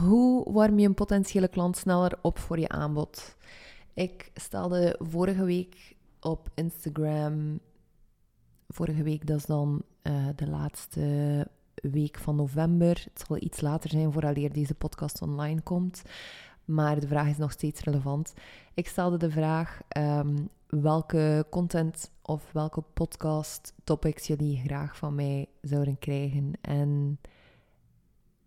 Hoe warm je een potentiële klant sneller op voor je aanbod? Ik stelde vorige week op Instagram, vorige week dat is dan uh, de laatste week van november. Het zal iets later zijn vooraleer deze podcast online komt, maar de vraag is nog steeds relevant. Ik stelde de vraag um, welke content of welke podcast topics jullie graag van mij zouden krijgen en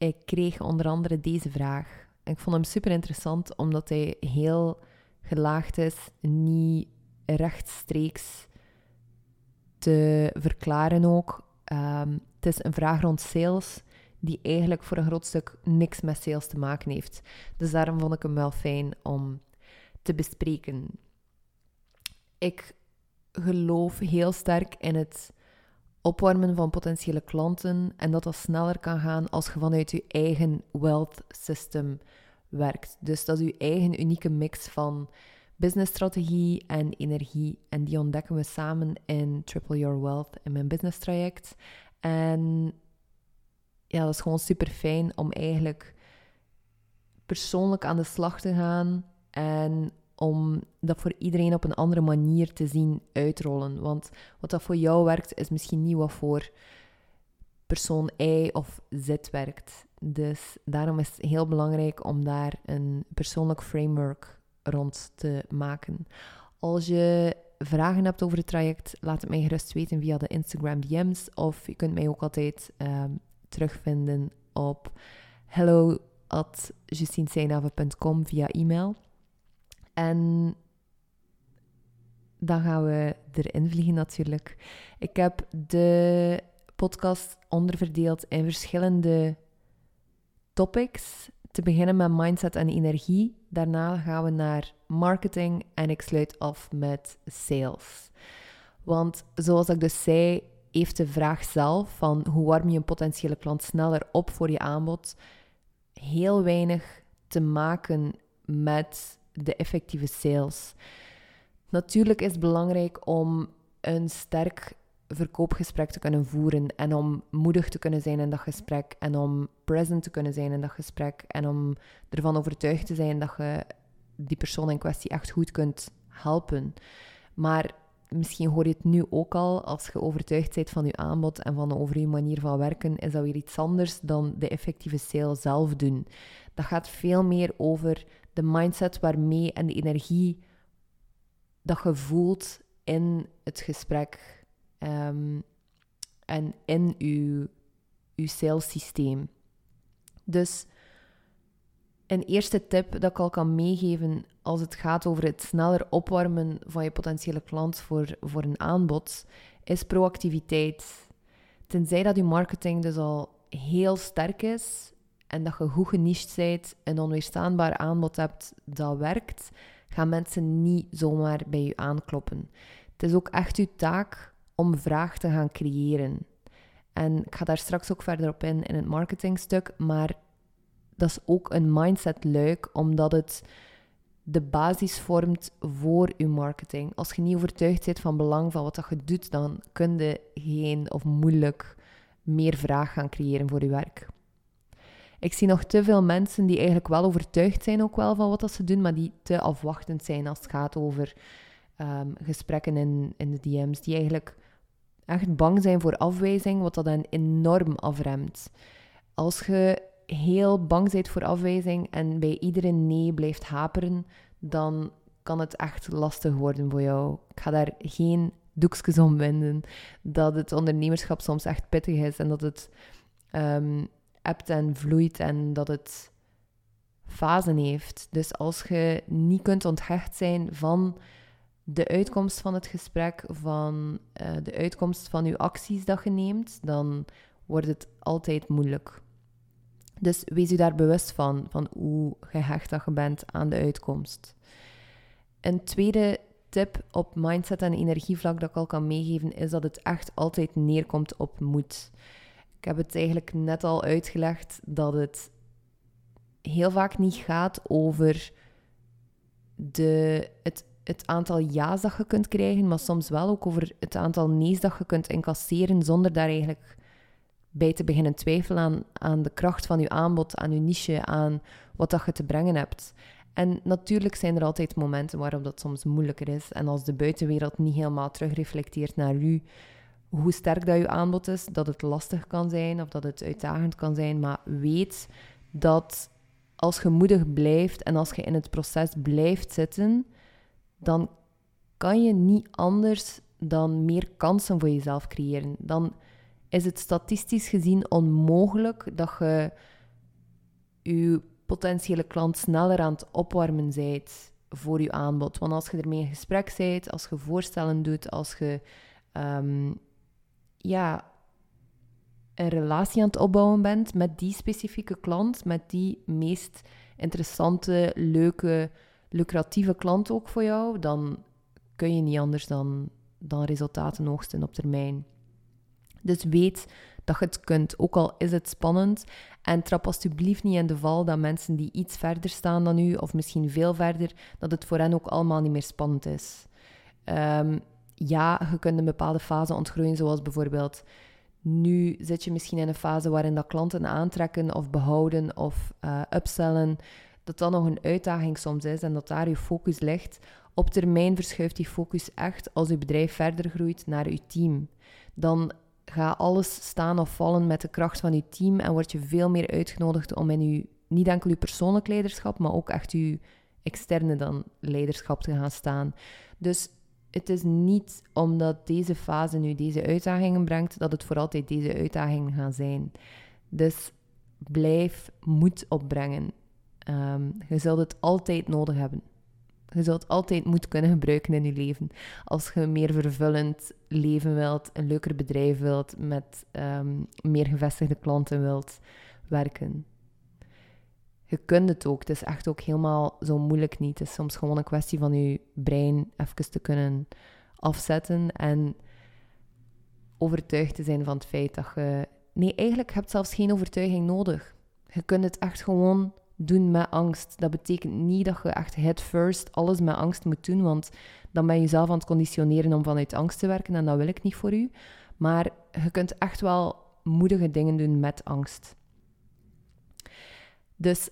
ik kreeg onder andere deze vraag. ik vond hem super interessant omdat hij heel gelaagd is, niet rechtstreeks te verklaren ook. Ehm, het is een vraag rond sales die eigenlijk voor een groot stuk niks met sales te maken heeft. Dus daarom vond ik hem wel fijn om te bespreken. Ik geloof heel sterk in het opwarmen van potentiële klanten en dat dat sneller kan gaan als je vanuit je eigen wealth system werkt. Dus dat is je eigen unieke mix van businessstrategie en energie. En die ontdekken we samen in Triple Your Wealth in mijn business traject. En ja, dat is gewoon super fijn om eigenlijk persoonlijk aan de slag te gaan en om dat voor iedereen op een andere manier te zien uitrollen. Want wat dat voor jou werkt, is misschien niet wat voor persoon Y of Z werkt. Dus daarom is het heel belangrijk om daar een persoonlijk framework rond te maken. Als je vragen hebt over het traject, laat het mij gerust weten via de Instagram DM's. Of je kunt mij ook altijd um, terugvinden op hello at via e-mail. En dan gaan we erin vliegen natuurlijk. Ik heb de podcast onderverdeeld in verschillende topics. Te beginnen met mindset en energie. Daarna gaan we naar marketing en ik sluit af met sales. Want zoals ik dus zei, heeft de vraag zelf van hoe warm je een potentiële klant sneller op voor je aanbod heel weinig te maken met de effectieve sales. Natuurlijk is het belangrijk om een sterk verkoopgesprek te kunnen voeren en om moedig te kunnen zijn in dat gesprek en om present te kunnen zijn in dat gesprek en om ervan overtuigd te zijn dat je die persoon in kwestie echt goed kunt helpen. Maar misschien hoor je het nu ook al, als je overtuigd bent van je aanbod en van over je manier van werken, is dat weer iets anders dan de effectieve sale zelf doen. Dat gaat veel meer over de mindset waarmee en de energie dat je voelt in het gesprek um, en in je, je sales systeem. Dus een eerste tip dat ik al kan meegeven als het gaat over het sneller opwarmen van je potentiële klant voor, voor een aanbod, is proactiviteit. Tenzij dat je marketing dus al heel sterk is en dat je goed geniched bent, een onweerstaanbaar aanbod hebt dat werkt, gaan mensen niet zomaar bij je aankloppen. Het is ook echt je taak om vraag te gaan creëren. En ik ga daar straks ook verder op in in het marketingstuk, maar dat is ook een mindset-luik, omdat het de basis vormt voor je marketing. Als je niet overtuigd bent van belang van wat je doet, dan kun je geen of moeilijk meer vraag gaan creëren voor je werk. Ik zie nog te veel mensen die eigenlijk wel overtuigd zijn ook wel van wat dat ze doen, maar die te afwachtend zijn als het gaat over ehm, gesprekken in, in de DM's. Die eigenlijk echt bang zijn voor afwijzing, wat dat dan enorm afremt. Als je heel bang bent voor afwijzing en bij iedere nee blijft haperen, dan kan het echt lastig worden voor jou. Ik ga daar geen doekjes om winden. Dat het ondernemerschap soms echt pittig is en dat het um, en vloeit en dat het fasen heeft. Dus als je niet kunt onthecht zijn van de uitkomst van het gesprek, van uh, de uitkomst van je acties dat je neemt, dan wordt het altijd moeilijk. Dus wees u daar bewust van, van hoe gehecht dat je bent aan de uitkomst. Een tweede tip op mindset en energievlak dat ik al kan meegeven, is dat het echt altijd neerkomt op moed. Ik heb het eigenlijk net al uitgelegd dat het heel vaak niet gaat over de, het, het aantal ja's dat je kunt krijgen, maar soms wel ook over het aantal nee's dat je kunt incasseren zonder daar eigenlijk bij te beginnen twijfelen aan, aan de kracht van je aanbod, aan je niche, aan wat dat je te brengen hebt. En natuurlijk zijn er altijd momenten waarop dat soms moeilijker is. En als de buitenwereld niet helemaal terugreflecteert naar u, hoe sterk dat je aanbod is, dat het lastig kan zijn of dat het uitdagend kan zijn. Maar weet dat als je moedig blijft en als je in het proces blijft zitten, dan kan je niet anders dan meer kansen voor jezelf creëren. Dan is het statistisch gezien onmogelijk dat je je potentiële klant sneller aan het opwarmen bent voor je aanbod. Want als je ermee in gesprek bent, als je voorstellen doet, als je ehm, ja, een relatie aan het opbouwen bent met die specifieke klant, met die meest interessante, leuke, lucratieve klant ook voor jou, dan kun je niet anders dan, dan resultaten oogsten op termijn. Dus weet dat je het kunt, ook al is het spannend. En trap alsjeblieft niet in de val dat mensen die iets verder staan dan u, of misschien veel verder, dat het voor hen ook allemaal niet meer spannend is. Ehm, ja, je kunt een bepaalde fase ontgroeien, zoals bijvoorbeeld nu zit je misschien in een fase waarin dat klanten aantrekken of behouden of uh, upsellen, dat dat nog een uitdaging soms is en dat daar je focus ligt. Op termijn verschuift die focus echt als je bedrijf verder groeit naar je team. Dan gaat alles staan of vallen met de kracht van je team en word je veel meer uitgenodigd om in je, niet enkel je persoonlijk leiderschap, maar ook echt je externe dan leiderschap te gaan staan. Dus het is niet omdat deze fase nu deze uitdagingen brengt, dat het voor altijd deze uitdagingen gaan zijn. Dus blijf moed opbrengen. Um, je zult het altijd nodig hebben. Je zult altijd moed kunnen gebruiken in je leven. Als je een meer vervullend leven wilt, een leuker bedrijf wilt, met um, meer gevestigde klanten wilt werken je kunt het ook. Het is echt ook helemaal zo moeilijk niet. Het is soms gewoon een kwestie van je brein even te kunnen afzetten en overtuigd te zijn van het feit dat je... Nee, eigenlijk heb je zelfs geen overtuiging nodig. Je kunt het echt gewoon doen met angst. Dat betekent niet dat je echt head first alles met angst moet doen, want dan ben je jezelf aan het conditioneren om vanuit angst te werken en dat wil ik niet voor u. Maar je kunt echt wel moedige dingen doen met angst. Dus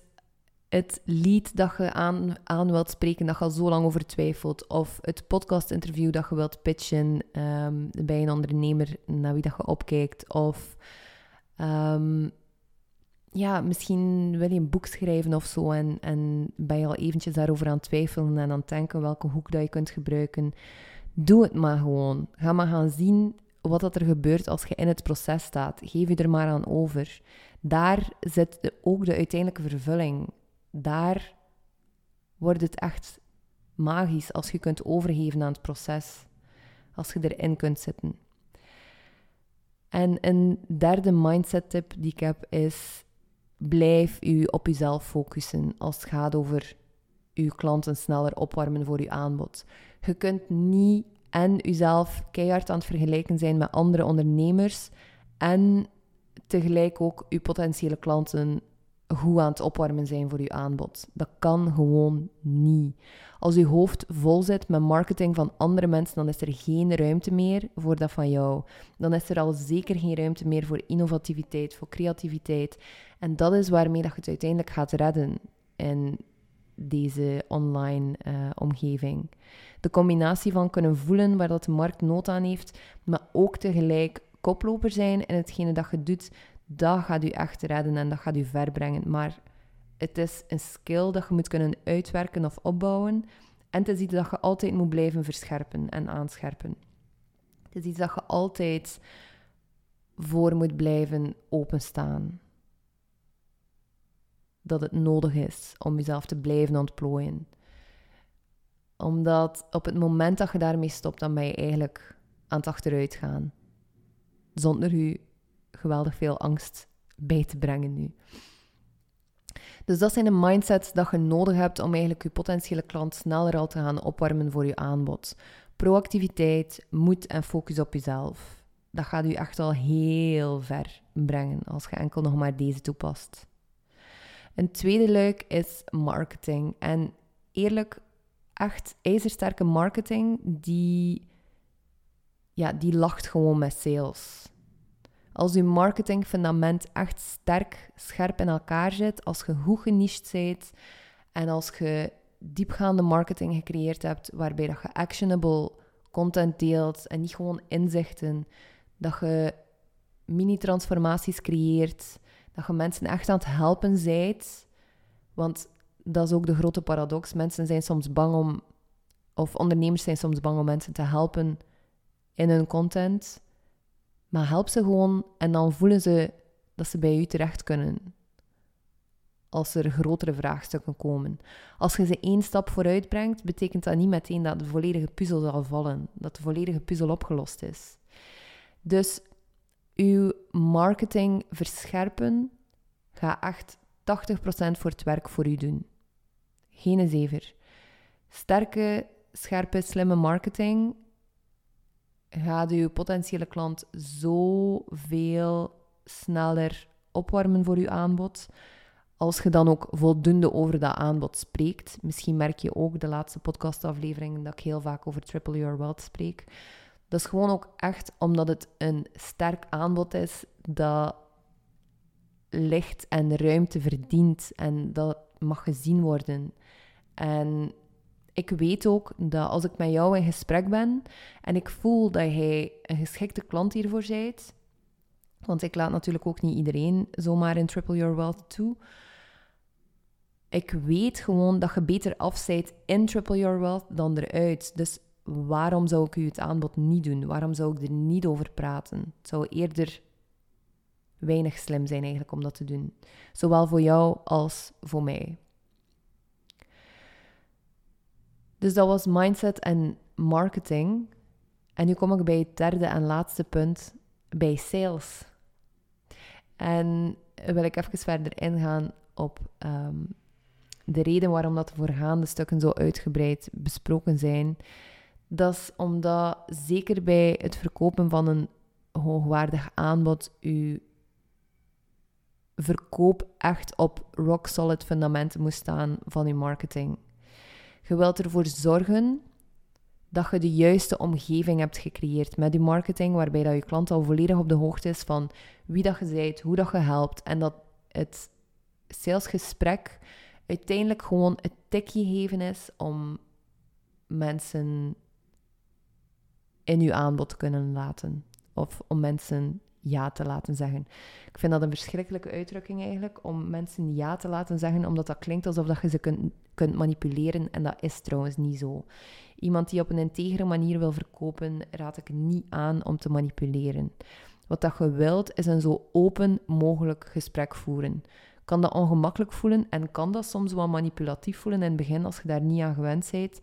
het lied dat je aan, aan wilt spreken, dat je al zo lang over twijfelt, of het podcast-interview dat je wilt pitchen um, bij een ondernemer naar wie dat je opkijkt, of um, ja, misschien wil je een boek schrijven of zo en, en ben je al eventjes daarover aan het twijfelen en aan het denken welke hoek dat je kunt gebruiken. Doe het maar gewoon. Ga maar gaan zien wat dat er gebeurt als je in het proces staat. Geef je er maar aan over. Daar zit ook de uiteindelijke vervulling daar wordt het echt magisch als je kunt overgeven aan het proces. Als je erin kunt zitten. En een derde mindset tip die ik heb is: blijf u op jezelf focussen als het gaat over uw klanten sneller opwarmen voor uw aanbod. Je kunt niet en uzelf keihard aan het vergelijken zijn met andere ondernemers en tegelijk ook uw potentiële klanten goed aan het opwarmen zijn voor je aanbod. Dat kan gewoon niet. Als je hoofd vol zit met marketing van andere mensen, dan is er geen ruimte meer voor dat van jou. Dan is er al zeker geen ruimte meer voor innovativiteit, voor creativiteit. En dat is waarmee dat je het uiteindelijk gaat redden in deze online uh, omgeving. De combinatie van kunnen voelen waar dat de markt nood aan heeft, maar ook tegelijk koploper zijn in hetgene dat je doet, dat gaat u echt redden en dat gaat u verbrengen. Maar het is een skill dat je moet kunnen uitwerken of opbouwen. En het is iets dat je altijd moet blijven verscherpen en aanscherpen. Het is iets dat je altijd voor moet blijven openstaan. Dat het nodig is om jezelf te blijven ontplooien. Omdat op het moment dat je daarmee stopt, dan ben je eigenlijk aan het achteruit gaan. Zonder je geweldig veel angst bij te brengen nu. Dus dat zijn de mindsets dat je nodig hebt om eigenlijk je potentiële klant sneller al te gaan opwarmen voor je aanbod. Proactiviteit, moed en focus op jezelf. Dat gaat u echt al heel ver brengen als je enkel nog maar deze toepast. Een tweede luik is marketing. En eerlijk, echt ijzersterke marketing, die, ja, die lacht gewoon met sales. Als je marketingfundament echt sterk, scherp in elkaar zit, als je goed geniched bent en als je diepgaande marketing gecreëerd hebt waarbij dat je actionable content deelt en niet gewoon inzichten, dat je mini-transformaties creëert, dat je mensen echt aan het helpen zijt. Want dat is ook de grote paradox. Mensen zijn soms bang om, of ondernemers zijn soms bang om mensen te helpen in hun content. Maar help ze gewoon en dan voelen ze dat ze bij u terecht kunnen. Als er grotere vraagstukken komen. Als je ze één stap vooruit brengt, betekent dat niet meteen dat de volledige puzzel zal vallen. Dat de volledige puzzel opgelost is. Dus uw marketing verscherpen gaat echt 80% voor het werk voor u doen. Geen zever. Sterke, scherpe, slimme marketing gaat uw potentiële klant zoveel sneller opwarmen voor uw aanbod. Als je dan ook voldoende over dat aanbod spreekt. Misschien merk je ook de laatste podcastafleveringen dat ik heel vaak over Triple Your Wealth spreek. Dat is gewoon ook echt omdat het een sterk aanbod is dat licht en ruimte verdient en dat mag gezien worden. En ik weet ook dat als ik met jou in gesprek ben en ik voel dat jij een geschikte klant hiervoor bent, want ik laat natuurlijk ook niet iedereen zomaar in Triple Your Wealth toe. Ik weet gewoon dat je beter af in Triple Your Wealth dan eruit. Dus waarom zou ik u het aanbod niet doen? Waarom zou ik er niet over praten? Het zou eerder weinig slim zijn eigenlijk om dat te doen. Zowel voor jou als voor mij. Dus dat was mindset en marketing. En nu kom ik bij het derde en laatste punt, bij sales. En wil ik even verder ingaan op ehm, de reden waarom dat de voorgaande stukken zo uitgebreid besproken zijn. Dat is omdat zeker bij het verkopen van een hoogwaardig aanbod uw verkoop echt op rock solid fundamenten moet staan van uw marketing. Je wilt ervoor zorgen dat je de juiste omgeving hebt gecreëerd met je marketing, waarbij dat je klant al volledig op de hoogte is van wie dat je bent, hoe dat je helpt en dat het salesgesprek uiteindelijk gewoon het tikje geven is om mensen in uw aanbod te kunnen laten. Of om mensen ja te laten zeggen. Ik vind dat een verschrikkelijke uitdrukking eigenlijk, om mensen ja te laten zeggen, omdat dat klinkt alsof dat je ze kunt, kunt manipuleren. En dat is trouwens niet zo. Iemand die op een integere manier wil verkopen, raad ik niet aan om te manipuleren. Wat dat je wilt, is een zo open mogelijk gesprek voeren. Kan dat ongemakkelijk voelen en kan dat soms wel manipulatief voelen in het begin als je daar niet aan gewend bent?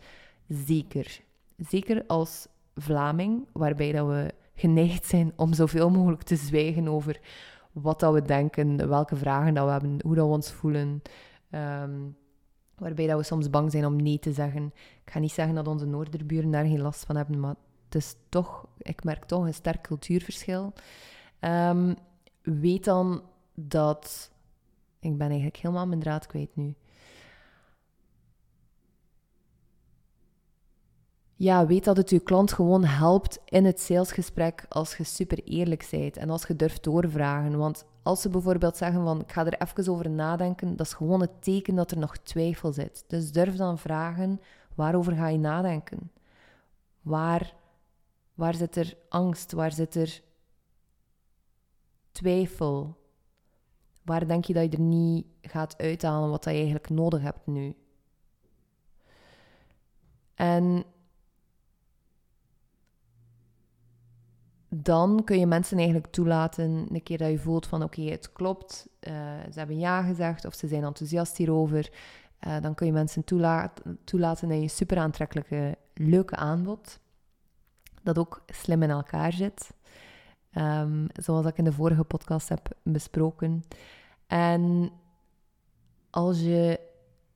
Zeker. Zeker als Vlaming, waarbij dat we geneigd zijn om zoveel mogelijk te zwijgen over wat dat we denken, welke vragen dat we hebben, hoe dat we ons voelen. Ehm, waarbij dat we soms bang zijn om nee te zeggen. Ik ga niet zeggen dat onze noorderburen daar geen last van hebben, maar het is toch, ik merk toch een sterk cultuurverschil. Um, weet dan dat. Ik ben eigenlijk helemaal mijn draad kwijt nu. ja, weet dat het je klant gewoon helpt in het salesgesprek als je super eerlijk bent en als je durft doorvragen. Want als ze bijvoorbeeld zeggen van ik ga er even over nadenken, dat is gewoon het teken dat er nog twijfel zit. Dus durf dan vragen waarover ga je nadenken? Waar, waar zit er angst? Waar zit er twijfel? Waar denk je dat je er niet gaat uithalen wat je eigenlijk nodig hebt nu? En dan kun je mensen eigenlijk toelaten, een keer dat je voelt van oké, het klopt, uh, ze hebben ja gezegd of ze zijn enthousiast hierover, uh, dan kun je mensen toelaten, toelaten in je super aantrekkelijke, leuke aanbod, dat ook slim in elkaar zit, um, zoals ik in de vorige podcast heb besproken. En als je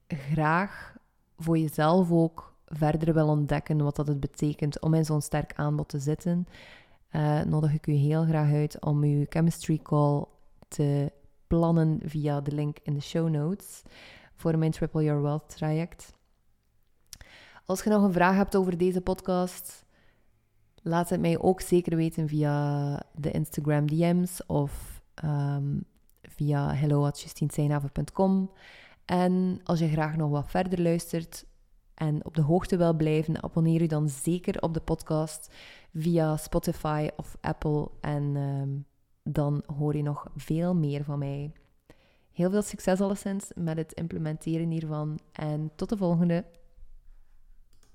graag voor jezelf ook verder wil ontdekken wat dat het betekent om in zo'n sterk aanbod te zitten, uh, nodig ik u heel graag uit om uw chemistry call te plannen via de link in de show notes voor mijn Triple Your Wealth traject. Als je nog een vraag hebt over deze podcast, Laat het mij ook zeker weten via de Instagram DM's of ehm, via hello.justienseinhaven.com. En als je graag nog wat verder luistert en op de hoogte wil blijven, abonneer je dan zeker op de podcast via Spotify of Apple. En ehm, dan hoor je nog veel meer van mij. Heel veel succes alleszins met het implementeren hiervan en tot de volgende.